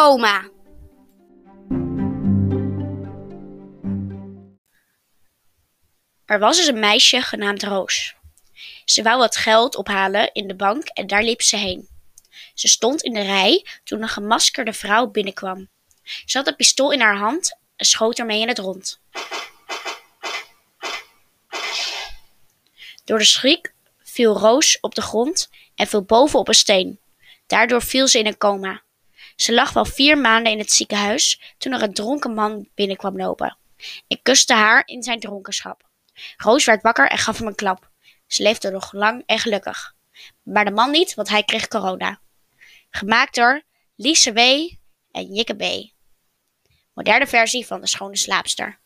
coma. Er was eens een meisje genaamd Roos. Ze wou wat geld ophalen in de bank en daar liep ze heen. Ze stond in de rij toen een gemaskerde vrouw binnenkwam. Ze had een pistool in haar hand en schoot ermee in het rond. Door de schrik viel Roos op de grond en viel boven op een steen. Daardoor viel ze in een coma. Ze lag wel vier maanden in het ziekenhuis toen er een dronken man binnenkwam lopen. Ik kuste haar in zijn dronkenschap. Roos werd wakker en gaf hem een klap. Ze leefde nog lang en gelukkig. Maar de man niet, want hij kreeg corona. Gemaakt door Lise W. en Jikke B. Moderne versie van de schone slaapster.